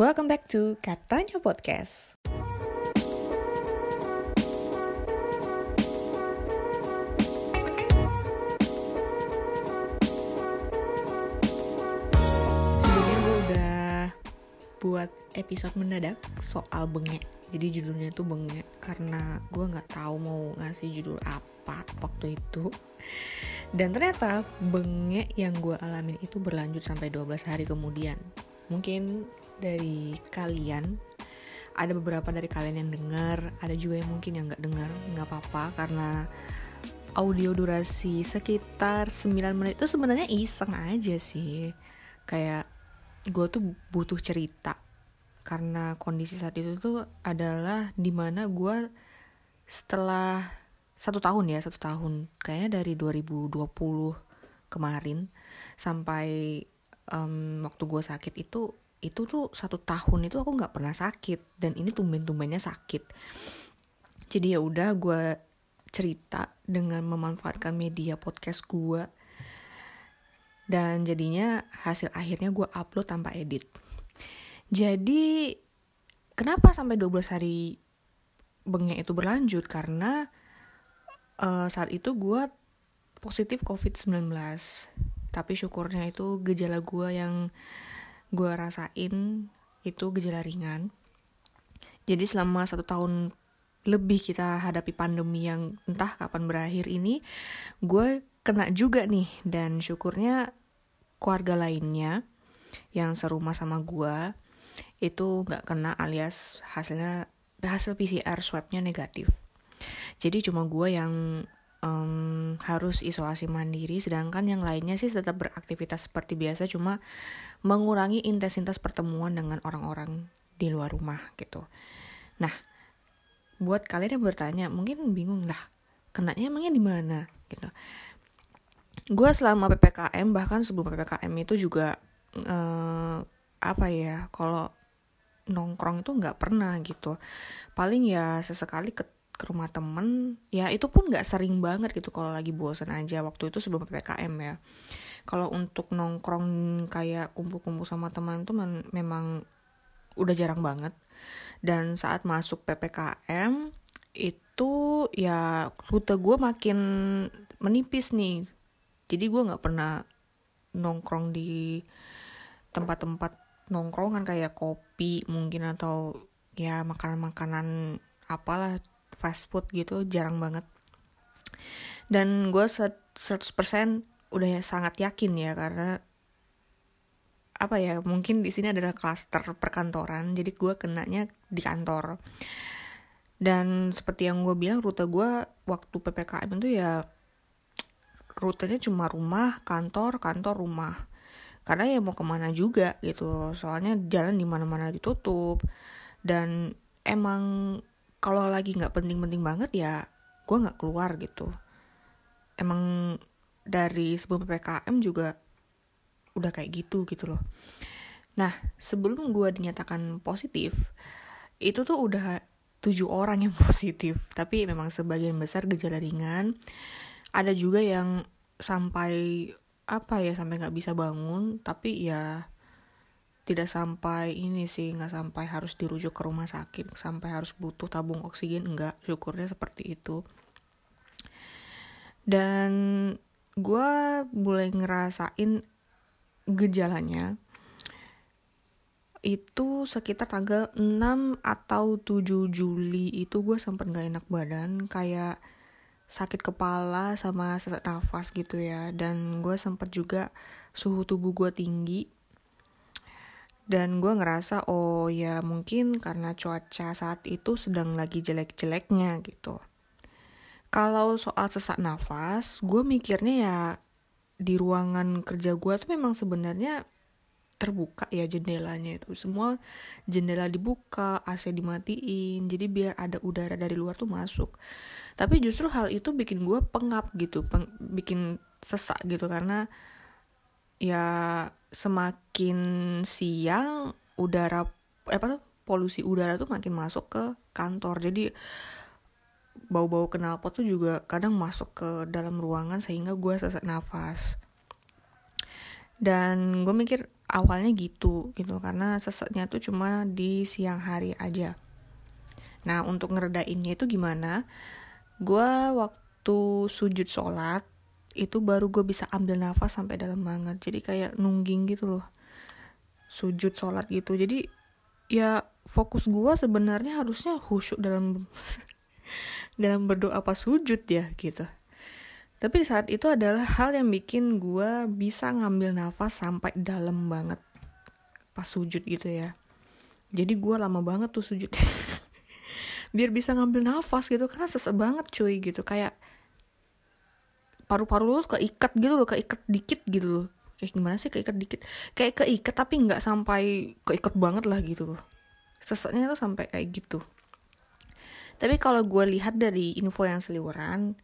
Welcome back to Katanya Podcast. Sebelumnya gue udah buat episode mendadak soal bengek. Jadi judulnya tuh bengek karena gue nggak tahu mau ngasih judul apa waktu itu. Dan ternyata bengek yang gue alamin itu berlanjut sampai 12 hari kemudian. Mungkin dari kalian ada beberapa dari kalian yang dengar, ada juga yang mungkin yang nggak dengar, nggak apa-apa karena audio durasi sekitar 9 menit itu sebenarnya iseng aja sih. Kayak gue tuh butuh cerita karena kondisi saat itu tuh adalah di mana gue setelah satu tahun ya satu tahun kayaknya dari 2020 kemarin sampai um, waktu gue sakit itu itu tuh satu tahun itu aku nggak pernah sakit dan ini tumben-tumbennya sakit. Jadi ya udah gue cerita dengan memanfaatkan media podcast gue dan jadinya hasil akhirnya gue upload tanpa edit. Jadi kenapa sampai 12 hari bengek itu berlanjut? Karena uh, saat itu gue positif covid-19 tapi syukurnya itu gejala gue yang gue rasain itu gejala ringan jadi selama satu tahun lebih kita hadapi pandemi yang entah kapan berakhir ini gue kena juga nih dan syukurnya keluarga lainnya yang serumah sama gue itu nggak kena alias hasilnya hasil PCR swabnya negatif. Jadi cuma gue yang um, harus isolasi mandiri, sedangkan yang lainnya sih tetap beraktivitas seperti biasa, cuma mengurangi intensitas pertemuan dengan orang-orang di luar rumah gitu. Nah, buat kalian yang bertanya, mungkin bingung lah, kenanya emangnya di mana gitu. Gue selama ppkm bahkan sebelum ppkm itu juga uh, apa ya, kalau nongkrong itu nggak pernah gitu paling ya sesekali ke ke rumah temen ya itu pun nggak sering banget gitu kalau lagi bosan aja waktu itu sebelum ppkm ya. Kalau untuk nongkrong kayak kumpul-kumpul sama teman tuh memang udah jarang banget. Dan saat masuk ppkm itu ya rute gue makin menipis nih. Jadi gue nggak pernah nongkrong di tempat-tempat nongkrongan kayak kopi mungkin atau ya makanan-makanan apalah fast food gitu jarang banget. Dan gue 100% udah ya sangat yakin ya karena apa ya mungkin di sini adalah klaster perkantoran jadi gue kenanya di kantor. Dan seperti yang gue bilang rute gue waktu ppkm itu ya rutenya cuma rumah kantor kantor rumah. Karena ya mau ke mana juga gitu soalnya jalan di mana-mana ditutup. Dan emang kalau lagi nggak penting-penting banget ya gue nggak keluar gitu. Emang dari sebelum ppkm juga udah kayak gitu gitu loh. Nah sebelum gue dinyatakan positif itu tuh udah tujuh orang yang positif. Tapi memang sebagian besar gejala ringan. Ada juga yang sampai apa ya sampai nggak bisa bangun. Tapi ya tidak sampai ini sih nggak sampai harus dirujuk ke rumah sakit sampai harus butuh tabung oksigen enggak syukurnya seperti itu. Dan gue mulai ngerasain gejalanya itu sekitar tanggal 6 atau 7 Juli itu gue sempet gak enak badan kayak sakit kepala sama sesak nafas gitu ya. Dan gue sempet juga suhu tubuh gue tinggi dan gue ngerasa oh ya mungkin karena cuaca saat itu sedang lagi jelek-jeleknya gitu. Kalau soal sesak nafas gue mikirnya ya di ruangan kerja gue tuh memang sebenarnya terbuka ya jendelanya itu. Semua jendela dibuka AC dimatiin jadi biar ada udara dari luar tuh masuk. Tapi justru hal itu bikin gue pengap gitu peng, bikin sesak gitu karena ya semakin siang udara apa tuh polusi udara tuh makin masuk ke kantor. Jadi bau-bau knalpot tuh juga kadang masuk ke dalam ruangan sehingga gue sesak nafas. Dan gue mikir awalnya gitu gitu karena seseknya tuh cuma di siang hari aja. Nah untuk ngeredainnya itu gimana? Gue waktu sujud sholat itu baru gue bisa ambil nafas sampai dalam banget jadi kayak nungging gitu loh. Sujud sholat gitu. Jadi ya fokus gue sebenarnya harusnya khusyuk dalam dalam berdoa pas sujud ya gitu. Tapi saat itu adalah hal yang bikin gue bisa ngambil nafas sampai dalam banget pas sujud gitu ya. Jadi gue lama banget tuh sujud biar bisa ngambil nafas gitu. Karena sesek banget cuy gitu. Kayak paru-paru lu keikat gitu loh keikat dikit gitu loh. Kayak gimana sih keikat dikit? Kayak keikat tapi nggak sampai keikat banget lah gitu loh. Seseknya tuh sampai kayak gitu. Tapi kalau gue lihat dari info yang seliweran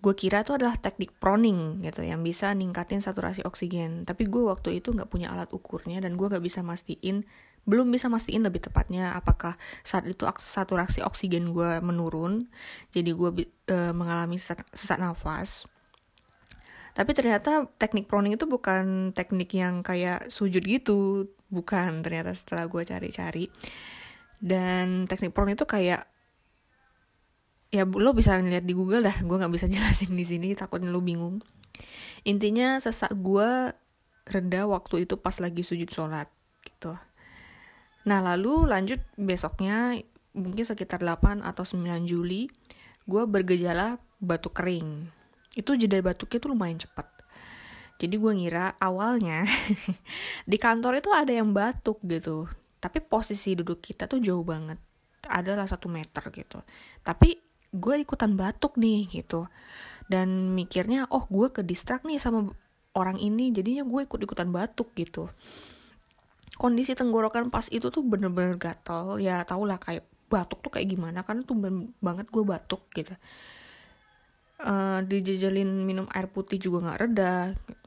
gue kira itu adalah teknik proning gitu yang bisa ningkatin saturasi oksigen. Tapi gue waktu itu nggak punya alat ukurnya dan gue nggak bisa mastiin belum bisa mastiin lebih tepatnya apakah saat itu saturasi oksigen gue menurun. Jadi gue e, mengalami sesak, sesak nafas tapi ternyata teknik proning itu bukan teknik yang kayak sujud gitu. Bukan ternyata setelah gue cari-cari. Dan teknik proning itu kayak ya lo bisa ngeliat di Google dah. Gue nggak bisa jelasin di sini takutnya lo bingung. Intinya sesak gue reda waktu itu pas lagi sujud sholat gitu. Nah lalu lanjut besoknya mungkin sekitar 8 atau 9 Juli gue bergejala batuk kering itu jeda batuknya tuh lumayan cepat jadi gue ngira awalnya di kantor itu ada yang batuk gitu. Tapi posisi duduk kita tuh jauh banget. Adalah satu meter gitu. Tapi gue ikutan batuk nih gitu. Dan mikirnya oh gue ke distrak nih sama orang ini jadinya gue ikut ikutan batuk gitu. Kondisi tenggorokan pas itu tuh bener-bener gatel. Ya tau lah kayak batuk tuh kayak gimana kan tuh banget gue batuk gitu uh, dijajalin minum air putih juga nggak reda gitu.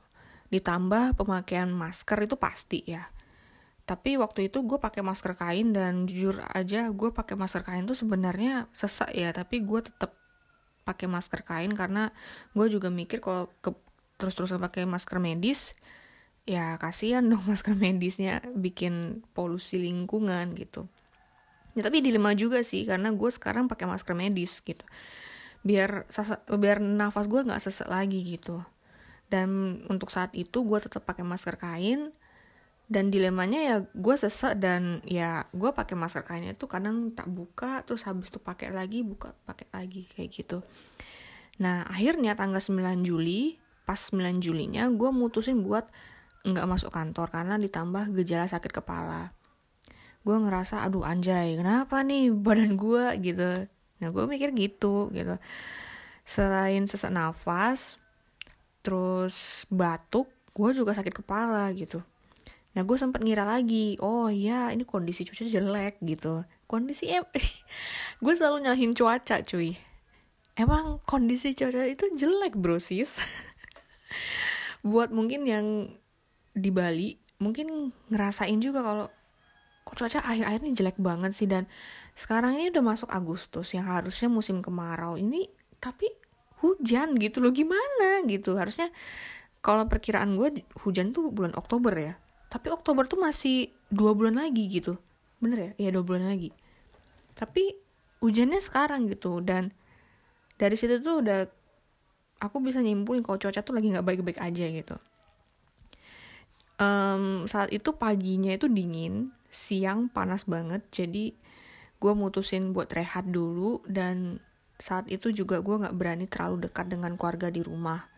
ditambah pemakaian masker itu pasti ya. Tapi waktu itu gue pakai masker kain dan jujur aja gue pakai masker kain tuh sebenarnya sesak ya tapi gue tetap pakai masker kain karena gue juga mikir kalau terus-terusan pakai masker medis ya kasihan dong masker medisnya bikin polusi lingkungan gitu. Ya tapi dilema juga sih karena gue sekarang pakai masker medis gitu biar biar nafas gue nggak sesek lagi gitu. Dan untuk saat itu gue tetap pakai masker kain dan dilemanya ya gue sesek dan ya gue pakai masker kainnya tuh kadang tak buka terus habis tuh pakai lagi buka pakai lagi kayak gitu. Nah akhirnya tanggal 9 Juli pas 9 Julinya gue mutusin buat nggak masuk kantor karena ditambah gejala sakit kepala. Gue ngerasa aduh anjay kenapa nih badan gue gitu Nah gue mikir gitu gitu. Selain sesak nafas, terus batuk, gue juga sakit kepala gitu. Nah gue sempat ngira lagi, oh iya ini kondisi cuaca jelek gitu. Kondisi em, gue selalu nyalahin cuaca cuy. Emang kondisi cuaca itu jelek bro sis. Buat mungkin yang di Bali, mungkin ngerasain juga kalau kok cuaca akhir-akhir ini jelek banget sih dan sekarang ini udah masuk Agustus yang harusnya musim kemarau ini tapi hujan gitu loh. Gimana gitu? Harusnya kalau perkiraan gue hujan tuh bulan Oktober ya. Tapi Oktober tuh masih dua bulan lagi gitu. Bener ya? Iya dua bulan lagi. Tapi hujannya sekarang gitu dan dari situ tuh udah aku bisa nyimpulin kalau cuaca tuh lagi nggak baik-baik aja gitu. Um, saat itu paginya itu dingin siang panas banget jadi gue mutusin buat rehat dulu dan saat itu juga gue nggak berani terlalu dekat dengan keluarga di rumah.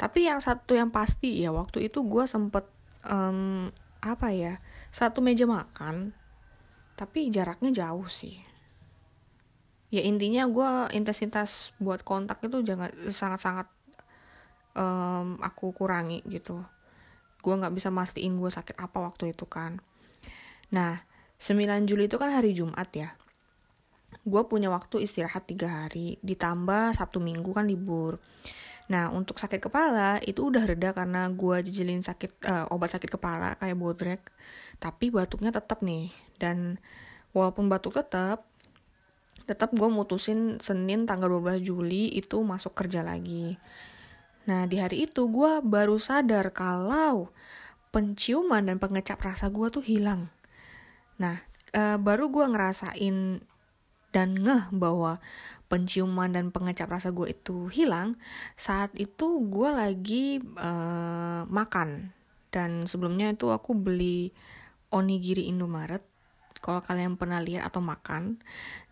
Tapi yang satu yang pasti ya waktu itu gue sempet um, apa ya satu meja makan tapi jaraknya jauh sih. Ya intinya gue intensitas buat kontak itu jangan sangat-sangat um, aku kurangi gitu. Gue nggak bisa mastiin gue sakit apa waktu itu kan. Nah 9 Juli itu kan hari Jumat ya gue punya waktu istirahat tiga hari ditambah sabtu minggu kan libur. Nah untuk sakit kepala itu udah reda karena gue jejelin sakit uh, obat sakit kepala kayak bodrek. Tapi batuknya tetap nih dan walaupun batuk tetap tetap gue mutusin Senin tanggal 12 Juli itu masuk kerja lagi. Nah di hari itu gue baru sadar kalau penciuman dan pengecap rasa gue tuh hilang. Nah uh, baru gue ngerasain dan ngeh bahwa penciuman dan pengecap rasa gue itu hilang saat itu gue lagi uh, makan. Dan sebelumnya itu aku beli onigiri Indomaret. Kalau kalian pernah lihat atau makan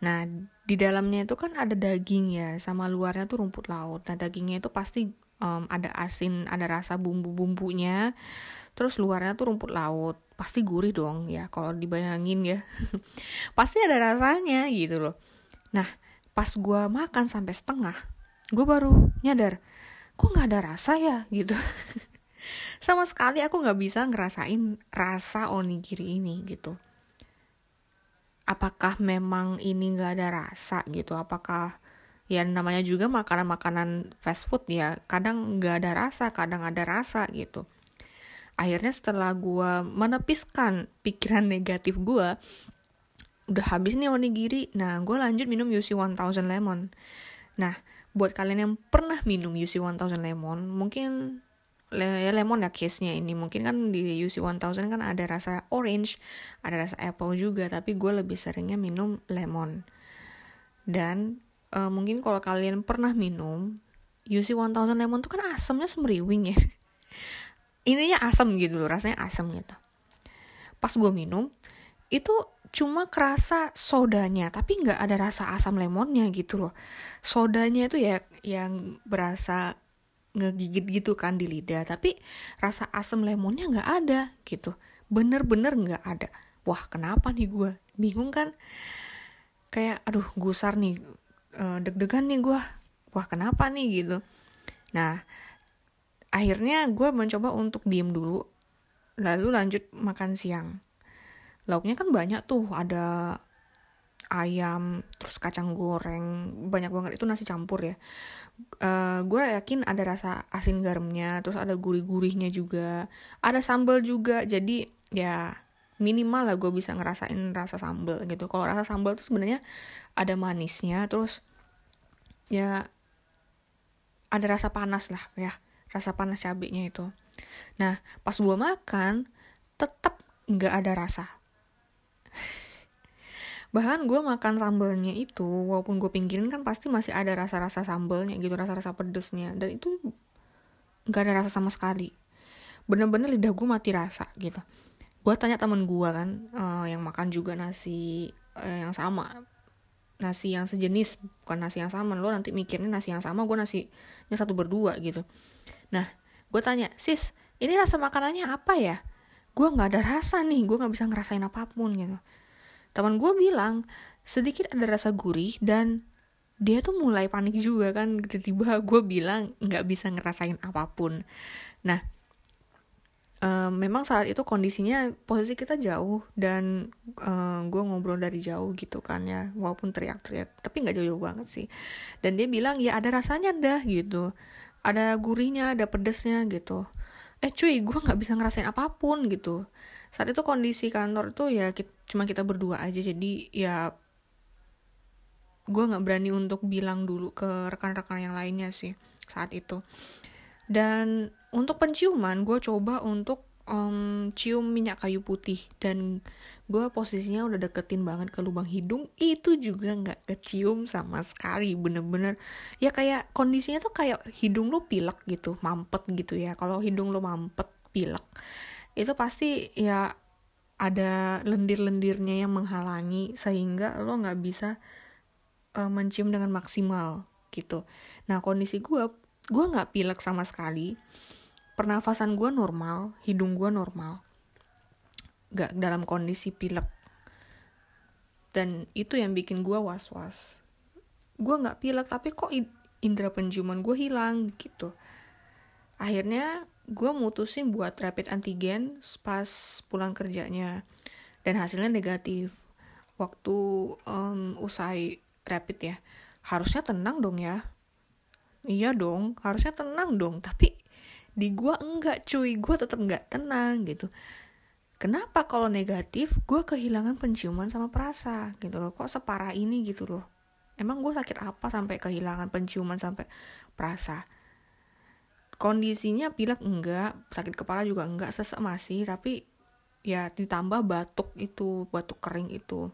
nah di dalamnya itu kan ada daging ya sama luarnya tuh rumput laut. Nah dagingnya itu pasti um, ada asin ada rasa bumbu-bumbunya. Terus luarnya tuh rumput laut. Pasti gurih dong ya kalau dibayangin ya. Pasti ada rasanya gitu loh. Nah pas gue makan sampai setengah gue baru nyadar kok nggak ada rasa ya? gitu. Sama sekali aku nggak bisa ngerasain rasa onigiri ini gitu. Apakah memang ini nggak ada rasa gitu? Apakah ya namanya juga makanan-makanan fast food ya kadang nggak ada rasa kadang ada rasa gitu. Akhirnya setelah gue menepiskan pikiran negatif gue udah habis nih onigiri. Nah gue lanjut minum UC 1000 lemon. Nah buat kalian yang pernah minum UC 1000 lemon mungkin ya lemon ya case-nya ini. Mungkin kan di UC 1000 kan ada rasa orange ada rasa apple juga tapi gue lebih seringnya minum lemon. Dan uh, mungkin kalau kalian pernah minum UC 1000 lemon tuh kan asamnya semriwing ya. Ininya asam gitu loh rasanya asam gitu. Pas gue minum itu cuma kerasa sodanya tapi nggak ada rasa asam lemonnya gitu loh. Sodanya itu ya yang berasa ngegigit gitu kan di lidah tapi rasa asam lemonnya nggak ada gitu. Bener-bener nggak ada. Wah kenapa nih gue bingung kan? Kayak aduh gusar nih uh, deg-degan nih gue wah kenapa nih? gitu. Nah akhirnya gue mencoba untuk diem dulu lalu lanjut makan siang. Lauknya kan banyak tuh ada ayam terus kacang goreng banyak banget itu nasi campur ya. Uh, gue yakin ada rasa asin garamnya terus ada gurih-gurihnya juga ada sambal juga jadi ya minimal lah gue bisa ngerasain rasa sambal gitu. Kalau rasa sambal tuh sebenarnya ada manisnya terus ya ada rasa panas lah ya rasa panas cabenya itu. Nah pas gue makan tetap nggak ada rasa. Bahkan gue makan sambalnya itu walaupun gue pinggirin kan pasti masih ada rasa-rasa sambalnya gitu rasa-rasa pedesnya. Dan itu nggak ada rasa sama sekali. Bener-bener lidah gue mati rasa gitu gue tanya temen gue kan uh, yang makan juga nasi uh, yang sama. Nasi yang sejenis bukan nasi yang sama. Lo nanti mikirnya nasi yang sama gue nasinya satu berdua gitu. Nah, gue tanya, sis, ini rasa makanannya apa ya? Gue nggak ada rasa nih, gue nggak bisa ngerasain apa pun gitu. Teman gue bilang, sedikit ada rasa gurih dan dia tuh mulai panik juga kan. Tiba-tiba gue bilang nggak bisa ngerasain apa pun. Nah um, memang saat itu kondisinya posisi kita jauh dan um, gue ngobrol dari jauh gitu kan ya walaupun teriak-teriak tapi nggak jauh-jauh banget sih. Dan dia bilang ya ada rasanya dah gitu. Ada gurihnya ada pedesnya gitu. Eh cuy gue nggak bisa ngerasain apa pun gitu. Saat itu kondisi kantor tuh ya kita, cuma kita berdua aja jadi ya gue nggak berani untuk bilang dulu ke rekan-rekan yang lainnya sih saat itu. Dan untuk penciuman gue coba untuk um, cium minyak kayu putih. Dan gue posisinya udah deketin banget ke lubang hidung. Itu juga nggak kecium sama sekali bener-bener. Ya kayak kondisinya tuh kayak hidung lu pilek gitu mampet gitu ya. Kalau hidung lu mampet pilek itu pasti ya ada lendir-lendirnya yang menghalangi sehingga lo nggak bisa uh, mencium dengan maksimal gitu. Nah kondisi gue gue nggak pilek sama sekali pernafasan gue normal hidung gue normal. Gak dalam kondisi pilek. Dan itu yang bikin gue was was gue nggak pilek tapi kok indera penciuman gue hilang gitu. Akhirnya gue mutusin buat rapid antigen pas pulang kerjanya. Dan hasilnya negatif. Waktu um, usai rapid ya. Harusnya tenang dong ya. Iya dong harusnya tenang dong. Tapi di gue enggak cuy. Gue tetap enggak tenang gitu. Kenapa kalau negatif gue kehilangan penciuman sama perasa gitu loh. Kok separah ini gitu loh. Emang gue sakit apa sampai kehilangan penciuman sampai perasa? Kondisinya pilek enggak sakit kepala juga enggak sesek masih tapi ya ditambah batuk itu batuk kering itu.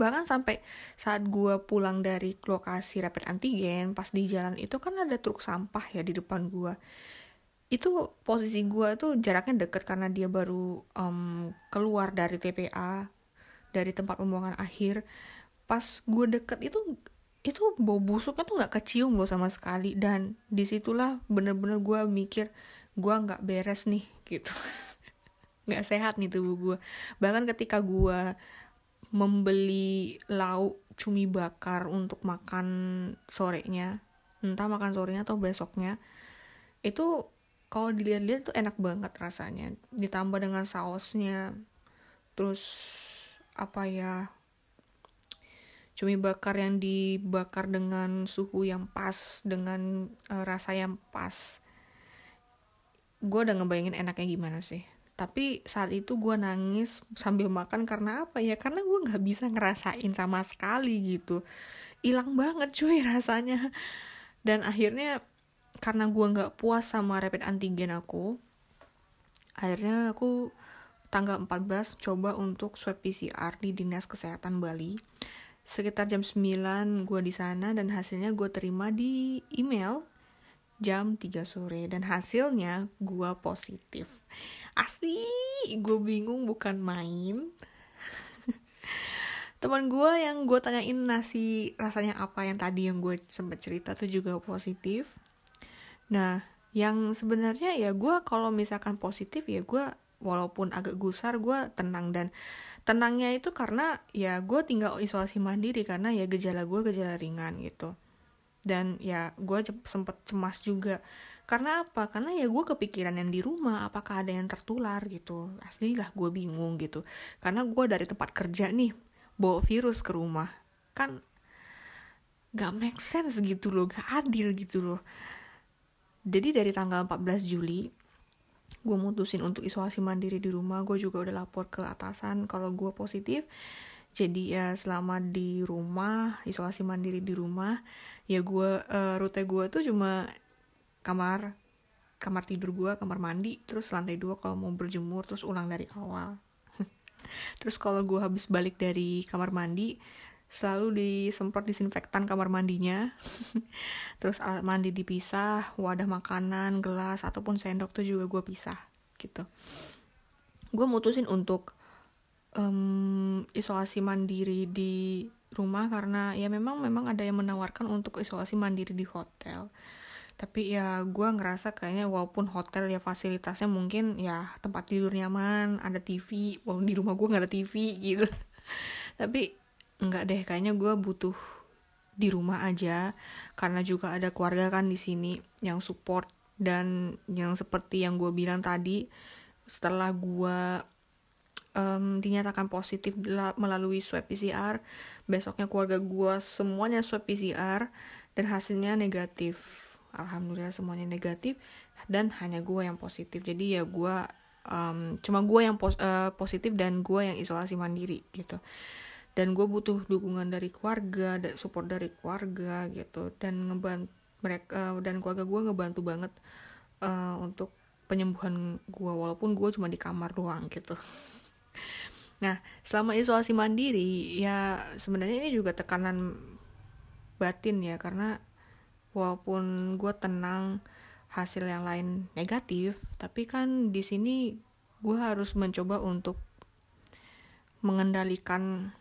Bahkan sampai saat gue pulang dari lokasi rapid antigen pas di jalan itu kan ada truk sampah ya di depan gue itu posisi gue tuh jaraknya deket karena dia baru um, keluar dari TPA dari tempat pembuangan akhir. Pas gue deket itu itu bau busuknya tuh nggak kecium loh sama sekali. Dan di situlah bener-bener gue mikir gue nggak beres nih gitu. Nggak sehat nih tubuh gue bahkan ketika gue membeli lauk cumi bakar untuk makan sorenya entah makan sorenya atau besoknya itu kalau dilihat-lihat tuh enak banget rasanya. Ditambah dengan sausnya. Terus apa ya cumi bakar yang dibakar dengan suhu yang pas dengan uh, rasa yang pas. Gue udah ngebayangin enaknya gimana sih. Tapi saat itu gue nangis sambil makan karena apa ya? Karena gue nggak bisa ngerasain sama sekali gitu. Hilang banget cuy rasanya. Dan akhirnya karena gue nggak puas sama rapid antigen aku akhirnya aku tanggal 14 coba untuk swab PCR di dinas kesehatan Bali. Sekitar jam 9 gue di sana dan hasilnya gue terima di email jam 3 sore dan hasilnya gue positif. Asli gue bingung bukan main. Teman gue yang gue tanyain nasi rasanya apa yang tadi yang gue sempat cerita tuh juga positif nah yang sebenarnya ya gue kalau misalkan positif ya gue walaupun agak gusar gue tenang. Dan tenangnya itu karena ya gue tinggal isolasi mandiri karena ya gejala gue gejala ringan gitu. Dan ya gue sempet cemas juga. Karena apa? Karena ya gue kepikiran yang di rumah apakah ada yang tertular gitu. Asli lah gue bingung gitu. Karena gue dari tempat kerja nih bawa virus ke rumah. Kan gak make sense gitu loh gak adil gitu loh jadi dari tanggal 14 Juli gue mutusin untuk isolasi mandiri di rumah. Gue juga udah lapor ke atasan kalau gue positif. Jadi ya selama di rumah isolasi mandiri di rumah ya gue uh, rute gue tuh cuma kamar kamar tidur gue kamar mandi terus lantai dua kalau mau berjemur terus ulang dari awal. Terus kalau gue habis balik dari kamar mandi selalu disemprot disinfektan kamar mandinya. Terus alat mandi dipisah wadah makanan gelas ataupun sendok tuh juga gue pisah gitu. Gue mutusin untuk um, isolasi mandiri di rumah karena ya memang memang ada yang menawarkan untuk isolasi mandiri di hotel. Tapi ya gue ngerasa kayaknya walaupun hotel ya fasilitasnya mungkin ya tempat tidur nyaman ada TV walaupun di rumah gue nggak ada TV gitu. Tapi nggak deh kayaknya gue butuh di rumah aja. Karena juga ada keluarga kan di sini yang support dan yang seperti yang gue bilang tadi setelah gue um, dinyatakan positif melalui swab PCR besoknya keluarga gue semuanya swab PCR dan hasilnya negatif. Alhamdulillah semuanya negatif dan hanya gue yang positif. Jadi ya gue um, cuma gue yang pos uh, positif dan gue yang isolasi mandiri gitu dan gue butuh dukungan dari keluarga dan support dari keluarga gitu. Dan ngebantu mereka uh, dan keluarga gue ngebantu banget uh, untuk penyembuhan gue walaupun gue cuma di kamar doang gitu. Nah selama isolasi mandiri ya sebenarnya ini juga tekanan batin ya. Karena walaupun gue tenang hasil yang lain negatif tapi kan di sini gue harus mencoba untuk mengendalikan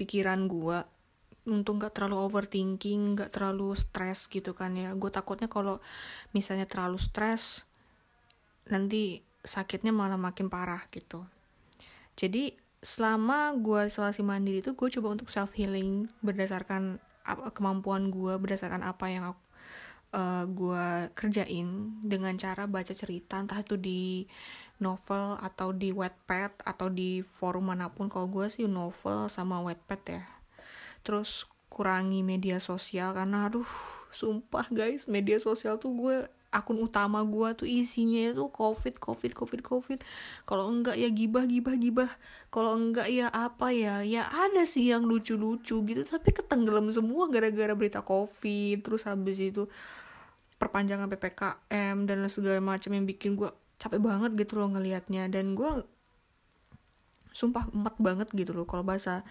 pikiran gue untuk nggak terlalu overthinking nggak terlalu stres gitu kan ya. Gue takutnya kalau misalnya terlalu stres nanti sakitnya malah makin parah gitu. Jadi selama gue isolasi mandiri itu gue coba untuk self healing berdasarkan kemampuan gue berdasarkan apa yang aku, uh, eh, gue kerjain dengan cara baca cerita entah itu di novel atau di wetpad atau di forum mana pun kalau gue sih novel sama wetpad ya. Terus kurangi media sosial karena aduh sumpah guys media sosial tuh gue akun utama gue tuh isinya itu covid covid covid covid. Kalau enggak ya gibah gibah gibah. Kalau enggak ya apa ya? Ya ada sih yang lucu lucu gitu tapi ketenggelam semua gara-gara berita covid terus habis itu perpanjangan ppkm dan segala macam yang bikin gue capek banget gitu loh ngelihatnya. Dan gue sumpah emat banget gitu loh kalau bahasa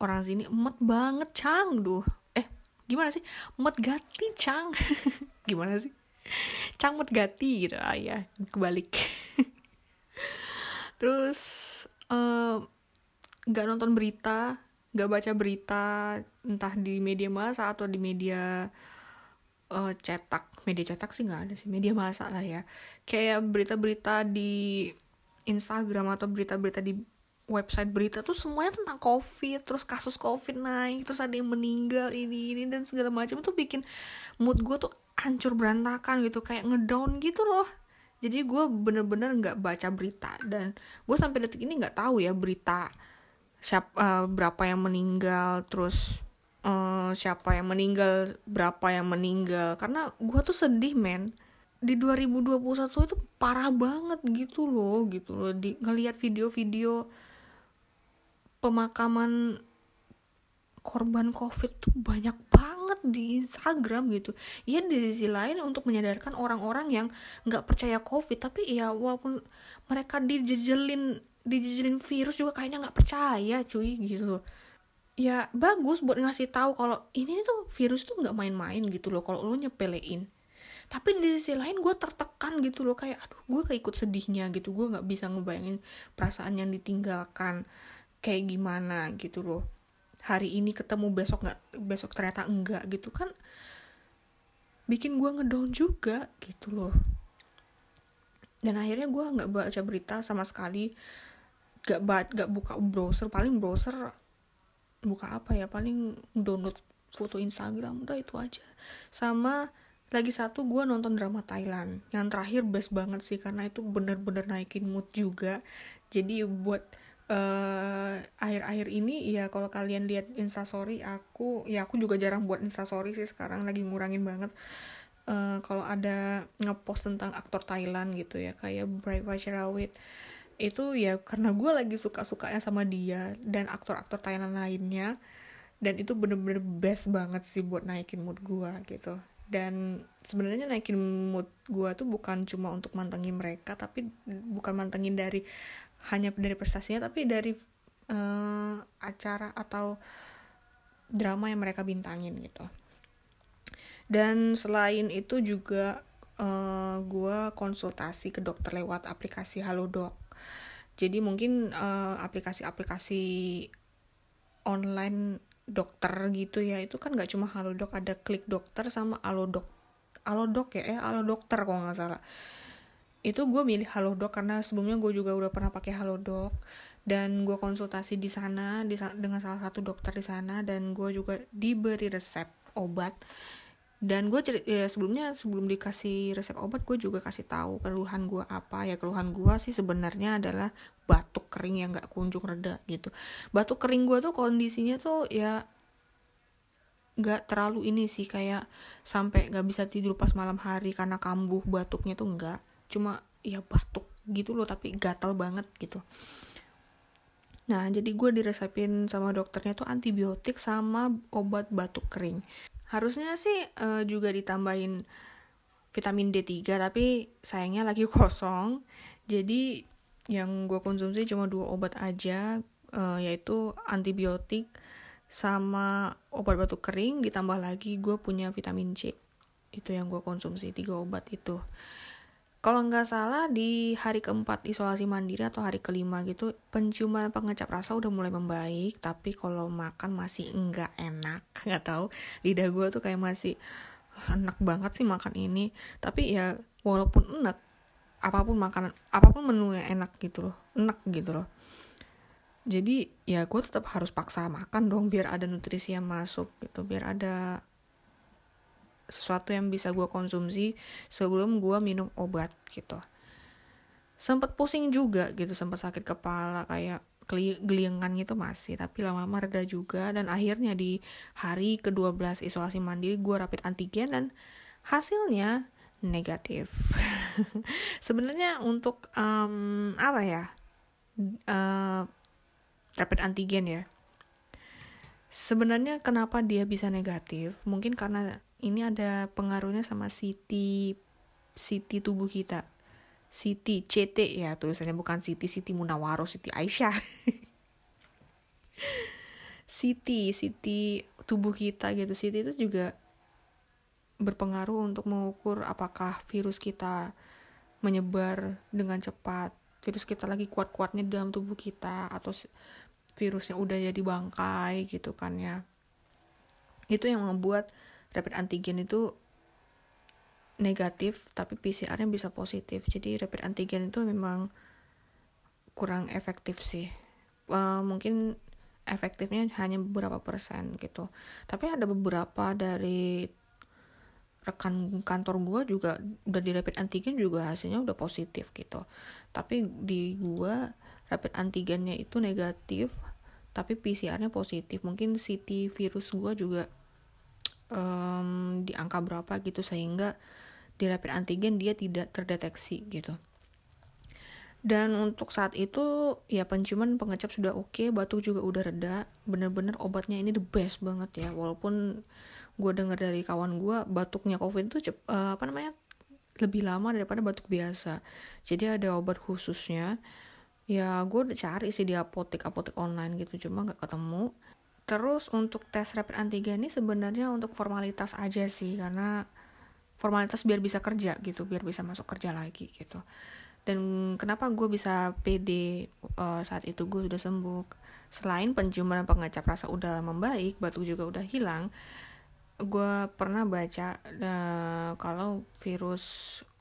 orang sini emat banget cang duh eh gimana sih? Emat gati cang. Gimana sih? Cang emat gati gitu. Ah ya kebalik. Terus nggak uh, nonton berita nggak baca berita entah di media massa atau di media uh, cetak media cetak sih nggak ada sih media massa lah ya. Kayak berita-berita di Instagram atau berita-berita di website berita tuh semuanya tentang covid terus kasus covid naik terus ada yang meninggal ini ini dan segala macam itu bikin mood gue tuh hancur berantakan gitu kayak ngedown gitu loh. Jadi gue bener-bener nggak baca berita dan gue sampai detik ini nggak tahu ya berita siapa uh, eh, berapa yang meninggal terus uh, siapa yang meninggal berapa yang meninggal. Karena gue tuh sedih men. Di 2021 itu parah banget gitu loh gitu loh. Di ngelihat video-video pemakaman korban covid tuh banyak banget di Instagram gitu. Ya di sisi lain untuk menyadarkan orang-orang yang nggak percaya covid. Tapi ya walaupun mereka dijejelin dijejelin virus juga kayaknya nggak percaya cuy gitu ya bagus buat ngasih tahu kalau ini tuh virus tuh nggak main-main gitu loh kalau lo nyepelein. Tapi di sisi lain gue tertekan gitu loh kayak aduh gue keikut sedihnya gitu gue nggak bisa ngebayangin perasaan yang ditinggalkan kayak gimana gitu loh. Hari ini ketemu besok nggak besok ternyata enggak gitu kan bikin gue ngedown juga gitu loh. Dan akhirnya gue nggak baca berita sama sekali gak bat gak buka browser paling browser buka apa ya paling download foto Instagram udah itu aja. Sama lagi satu gue nonton drama Thailand. Yang terakhir best banget sih karena itu bener-bener naikin mood juga. Jadi buat uh, akhir-akhir ini ya kalau kalian lihat instastory aku ya aku juga jarang buat instastory sih sekarang lagi ngurangin banget. Uh, kalau ada ngepost tentang aktor Thailand gitu ya kayak Bright Wachirawit itu ya karena gue lagi suka-sukanya sama dia dan aktor-aktor Thailand lainnya dan itu bener-bener best banget sih buat naikin mood gue gitu. Dan sebenarnya naikin mood gue tuh bukan cuma untuk mantengin mereka tapi bukan mantengin dari hanya dari prestasinya tapi dari uh, acara atau drama yang mereka bintangin gitu. Dan selain itu juga uh, eh, gue konsultasi ke dokter lewat aplikasi Halodoc jadi mungkin uh, aplikasi-aplikasi online dokter gitu ya itu kan gak cuma Halodoc ada klik dokter sama Alodoc Alodoc ya eh Alo dokter kalau nggak salah. Itu gue milih Halodoc karena sebelumnya gue juga udah pernah pakai Halodoc dan gue konsultasi di sana di, dengan salah satu dokter di sana dan gue juga diberi resep obat dan gue ya sebelumnya sebelum dikasih resep obat gue juga kasih tahu keluhan gue apa. Ya keluhan gue sih sebenarnya adalah batuk kering yang gak kunjung reda gitu. Batuk kering gue tuh kondisinya tuh ya gak terlalu ini sih kayak sampai gak bisa tidur pas malam hari karena kambuh batuknya tuh enggak cuma ya batuk gitu loh tapi gatal banget gitu. Nah jadi gue diresepin sama dokternya tuh antibiotik sama obat batuk kering harusnya sih uh, juga ditambahin vitamin D3 tapi sayangnya lagi kosong. Jadi yang gue konsumsi cuma dua obat aja uh, yaitu antibiotik sama obat batuk kering ditambah lagi gue punya vitamin C. Itu yang gue konsumsi tiga obat itu kalau nggak salah di hari keempat isolasi mandiri atau hari kelima gitu penciuman pengecap rasa udah mulai membaik tapi kalau makan masih enggak enak. Nggak tahu lidah gue tuh kayak masih enak banget sih makan ini. Tapi ya walaupun enak apa pun makanan apa pun menu yang enak gitu loh enak gitu loh. Jadi ya gue tetap harus paksa makan dong biar ada nutrisi yang masuk gitu biar ada sesuatu yang bisa gue konsumsi sebelum gue minum obat gitu. Sempat pusing juga gitu. Sempat sakit kepala kayak geliangan gitu masih tapi lama-lama reda juga. Dan akhirnya di hari ke-12 isolasi mandiri gue rapid antigen dan hasilnya negatif. Sebenarnya untuk um, apa ya uh, rapid antigen ya sebenarnya kenapa dia bisa negatif? Mungkin karena ini ada pengaruhnya sama city city tubuh kita. City CT ya tulisannya bukan city city Munawaro city Aisyah. City city tubuh kita gitu. City itu juga berpengaruh untuk mengukur apakah virus kita menyebar dengan cepat virus kita lagi kuat-kuatnya dalam tubuh kita atau virusnya udah jadi bangkai gitu kan ya. Itu yang membuat rapid antigen itu negatif tapi PCR-nya bisa positif. Jadi rapid antigen itu memang kurang efektif sih. Uh, mungkin efektifnya hanya beberapa persen gitu. Tapi ada beberapa dari rekan kantor gue juga udah di rapid antigen juga hasilnya udah positif gitu. Tapi di gue rapid antigennya itu negatif tapi PCR-nya positif. Mungkin CT virus gue juga um, di angka berapa gitu sehingga di rapid antigen dia tidak terdeteksi gitu. Dan untuk saat itu ya penciuman pengecap sudah oke okay, batuk juga udah reda. Bener-bener obatnya ini the best banget ya. Walaupun gue dengar dari kawan gue batuknya covid itu cep, uh, apa namanya lebih lama daripada batuk biasa. Jadi ada obat khususnya. Ya gue cari sih di apotek apotek online gitu cuma nggak ketemu terus untuk tes rapid antigen ini sebenarnya untuk formalitas aja sih karena formalitas biar bisa kerja gitu biar bisa masuk kerja lagi gitu. Dan kenapa gue bisa pede uh, saat itu gue sudah sembuh? Selain penciuman dan pengecap rasa udah membaik batuk juga udah hilang gue pernah baca uh, kalau virus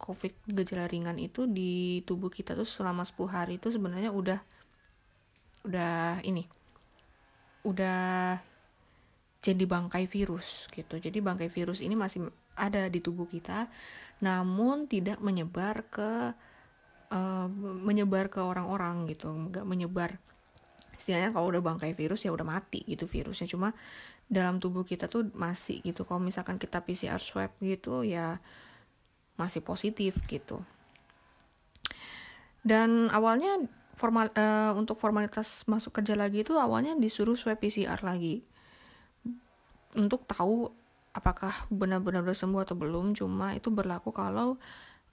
covid gejala ringan itu di tubuh kita tuh selama 10 hari itu sebenarnya udah udah ini udah jadi bangkai virus gitu. Jadi bangkai virus ini masih ada di tubuh kita namun tidak menyebar ke uh, menyebar ke orang-orang gitu. Nggak menyebar. Istilahnya kalau udah bangkai virus ya udah mati gitu virusnya. Cuma dalam tubuh kita tuh masih gitu. Kalau misalkan kita PCR swab gitu ya masih positif gitu. Dan awalnya formal uh, untuk formalitas masuk kerja lagi itu awalnya disuruh swab PCR lagi. Untuk tahu apakah benar-benar udah sembuh atau belum cuma itu berlaku kalau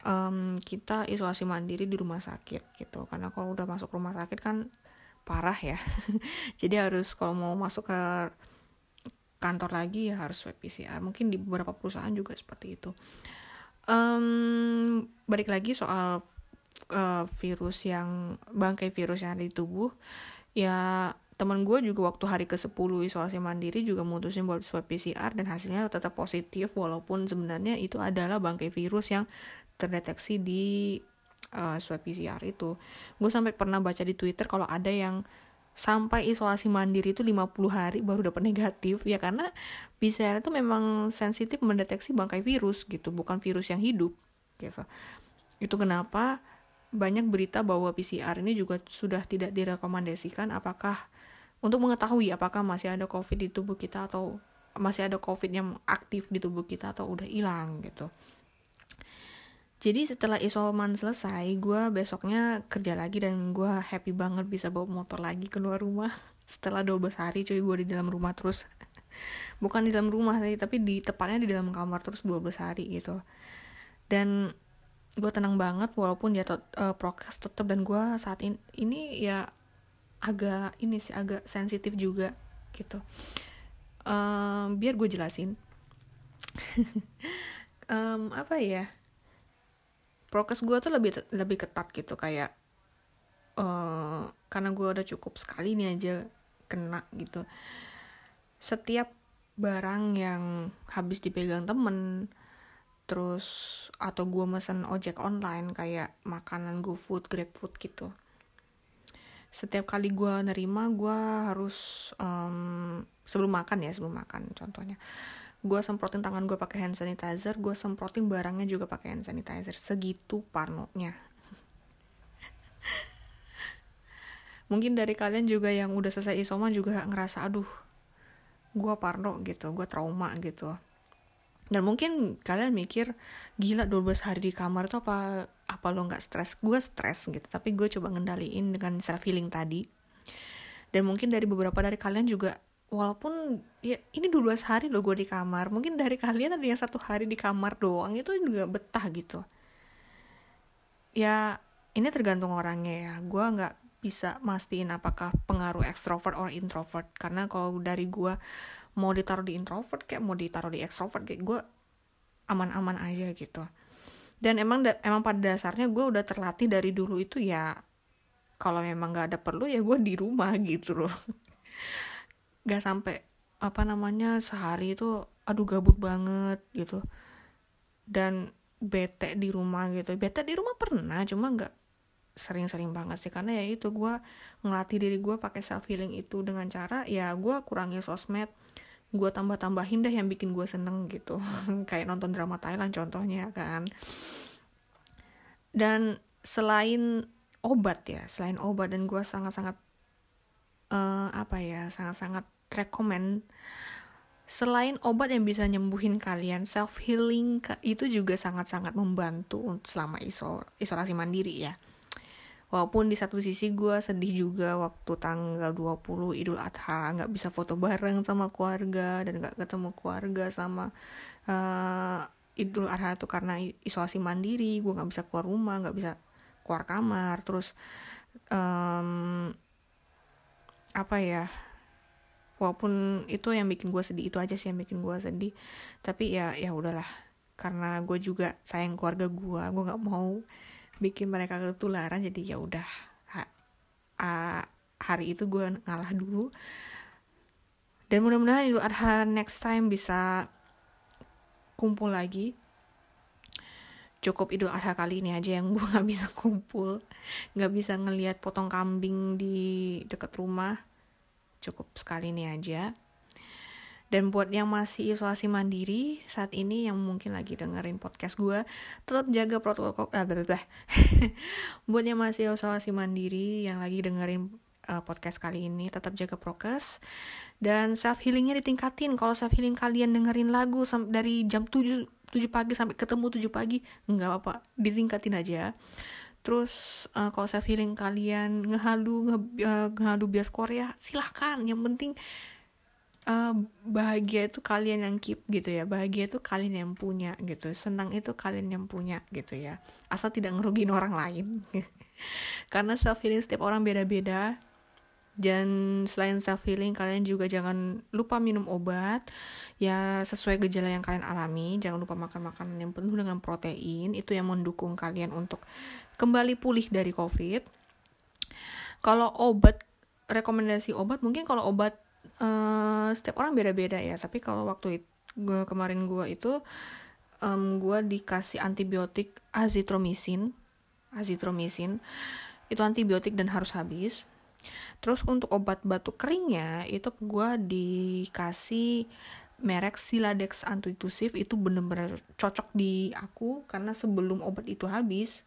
um, kita isolasi mandiri di rumah sakit gitu. Karena kalau udah masuk rumah sakit kan parah ya. Jadi harus kalau mau masuk ke kantor lagi ya harus swab PCR mungkin di beberapa perusahaan juga seperti itu. Um, balik lagi soal uh, virus yang bangkai virus yang ada di tubuh ya teman gue juga waktu hari ke 10 isolasi mandiri juga mutusin buat swab PCR dan hasilnya tetap positif walaupun sebenarnya itu adalah bangkai virus yang terdeteksi di uh, swab PCR itu. Gue sampai pernah baca di Twitter kalau ada yang sampai isolasi mandiri itu 50 hari baru dapat negatif ya karena PCR itu memang sensitif mendeteksi bangkai virus gitu bukan virus yang hidup gitu. Itu kenapa banyak berita bahwa PCR ini juga sudah tidak direkomendasikan. Apakah untuk mengetahui apakah masih ada COVID di tubuh kita atau masih ada COVID yang aktif di tubuh kita atau udah hilang gitu. Jadi setelah isoman selesai gue besoknya kerja lagi dan gue happy banget bisa bawa motor lagi keluar rumah. Setelah 12 hari cuy gue di dalam rumah terus. Bukan di dalam rumah sih tapi di tepatnya di dalam kamar terus 12 hari gitu. Dan gue tenang banget walaupun dia uh, prokes tetap dan gue saat in ini ya agak ini sih agak sensitif juga gitu. Um, biar gue jelasin. Um, apa ya? Prokes gue tuh lebih lebih ketat gitu kayak uh, karena gue udah cukup sekali nih aja kena gitu. Setiap barang yang habis dipegang temen terus atau gue mesen ojek online kayak makanan GoFood, GrabFood gitu. Setiap kali gue nerima gue harus um, sebelum makan ya sebelum makan contohnya. Gue semprotin tangan gue pakai hand sanitizer gue semprotin barangnya juga pakai hand sanitizer. Segitu parnonya. Mungkin dari kalian juga yang udah selesai isoma juga ngerasa aduh gue parno gitu gue trauma gitu dan mungkin kalian mikir gila 12 hari di kamar tuh apa apa lo nggak stres? Gue stres gitu tapi gue coba ngendaliin dengan self healing tadi. Dan mungkin dari beberapa dari kalian juga walaupun ya ini 12 hari loh gue di kamar mungkin dari kalian ada yang satu hari di kamar doang itu juga betah gitu. Ya ini tergantung orangnya ya. Gue nggak bisa mastiin apakah pengaruh extrovert or introvert karena kalau dari gue mau ditaruh di introvert kayak mau ditaruh di extrovert kayak gue aman-aman aja gitu. Dan emang emang pada dasarnya gue udah terlatih dari dulu itu ya kalau memang nggak ada perlu ya gue di rumah gitu loh. Gak sampai apa namanya sehari itu aduh gabut banget gitu. Dan bete di rumah gitu. Bete di rumah pernah cuma nggak sering-sering banget sih karena ya itu gue ngelatih diri gue pakai self healing itu dengan cara ya gue kurangi sosmed gue tambah-tambahin deh yang bikin gue seneng gitu. Kayak nonton drama Thailand contohnya kan. Dan selain obat ya selain obat dan gue sangat-sangat uh, apa ya sangat-sangat rekomend selain obat yang bisa nyembuhin kalian self healing itu juga sangat-sangat membantu selama isol isolasi mandiri ya walaupun di satu sisi gue sedih juga waktu tanggal 20 Idul Adha nggak bisa foto bareng sama keluarga dan nggak ketemu keluarga sama uh, Idul Adha itu karena isolasi mandiri gue nggak bisa keluar rumah nggak bisa keluar kamar. Terus um, apa ya walaupun itu yang bikin gue sedih itu aja sih yang bikin gue sedih. Tapi ya ya udahlah karena gue juga sayang keluarga gue gue nggak mau bikin mereka ketularan jadi ya udah ha, hari itu gue ngalah dulu. Dan mudah-mudahan itu Adha next time bisa kumpul lagi. Cukup Idul Adha kali ini aja yang gue nggak bisa kumpul. Nggak bisa ngelihat potong kambing di deket rumah. Cukup sekali ini aja dan buat yang masih isolasi mandiri saat ini yang mungkin lagi dengerin podcast gue tetap jaga protokol ah, buat yang masih isolasi mandiri yang lagi dengerin uh, podcast kali ini tetap jaga prokes. Dan self healingnya ditingkatin. Kalau self healing kalian dengerin lagu dari jam 7 7 pagi sampai ketemu 7 pagi nggak apa-apa. Ditingkatin aja. Terus uh, kalau self healing kalian ngehalu nge, uh, ngehalu bias Korea silahkan. Yang penting uh, bahagia itu kalian yang keep gitu ya. Bahagia itu kalian yang punya gitu. Senang itu kalian yang punya gitu ya. Asal tidak ngerugiin orang lain. Karena self healing setiap orang beda-beda. Dan selain self healing kalian juga jangan lupa minum obat. Ya sesuai gejala yang kalian alami. Jangan lupa makan makanan yang penuh dengan protein. Itu yang mendukung kalian untuk kembali pulih dari COVID. Kalau obat, rekomendasi obat mungkin kalau obat uh, setiap orang beda-beda ya. Tapi kalau waktu itu, kemarin gue itu um, gue dikasih antibiotik azitromisin, azitromisin itu antibiotik dan harus habis. Terus untuk obat batuk keringnya itu gue dikasih merek Siladex antitusif itu bener-bener cocok di aku karena sebelum obat itu habis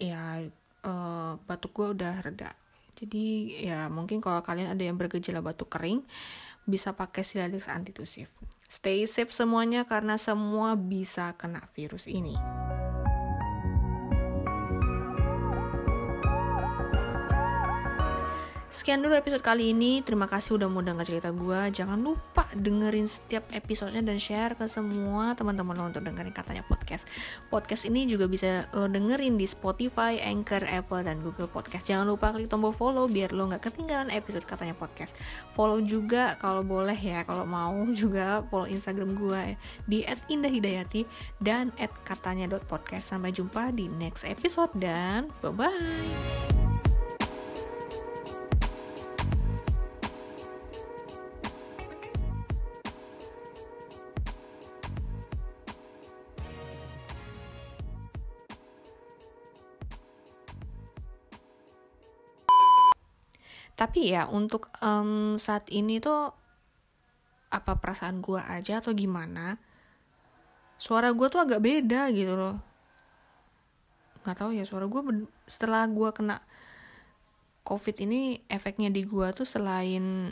ya uh, batuk gue udah reda jadi ya mungkin kalau kalian ada yang bergejala batuk kering bisa pakai Siladix antitusif stay safe semuanya karena semua bisa kena virus ini Sekian dulu episode kali ini. Terima kasih udah mau denger cerita gue. Jangan lupa dengerin setiap episodenya dan share ke semua teman-teman lo untuk dengerin katanya podcast. Podcast ini juga bisa lo dengerin di Spotify, Anchor, Apple, dan Google Podcast. Jangan lupa klik tombol follow biar lo nggak ketinggalan episode katanya podcast. Follow juga kalau boleh ya, kalau mau juga follow Instagram gue di @indahhidayati dan @katanya.podcast. Sampai jumpa di next episode dan bye-bye. Tapi ya untuk um, saat ini tuh apa perasaan gue aja atau gimana suara gue tuh agak beda gitu loh. Nggak tahu ya suara gue setelah gue kena covid ini efeknya di gue tuh selain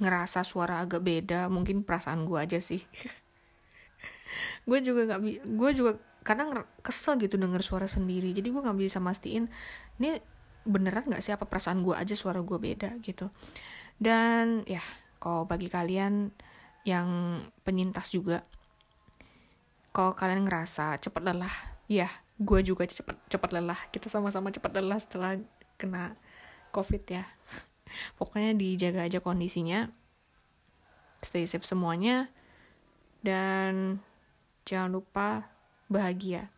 ngerasa suara agak beda mungkin perasaan gue aja sih. Gue juga nggak gue juga kadang kesel gitu denger suara sendiri. Jadi gue nggak bisa mastiin ini beneran gak sih? Apa perasaan gue aja suara gue beda gitu. Dan ya kalau bagi kalian yang penyintas juga kalau kalian ngerasa cepat lelah ya gue juga cepat cepat lelah. Kita sama-sama cepat lelah setelah kena covid ya. Pokoknya dijaga aja kondisinya. Stay safe semuanya. Dan jangan lupa bahagia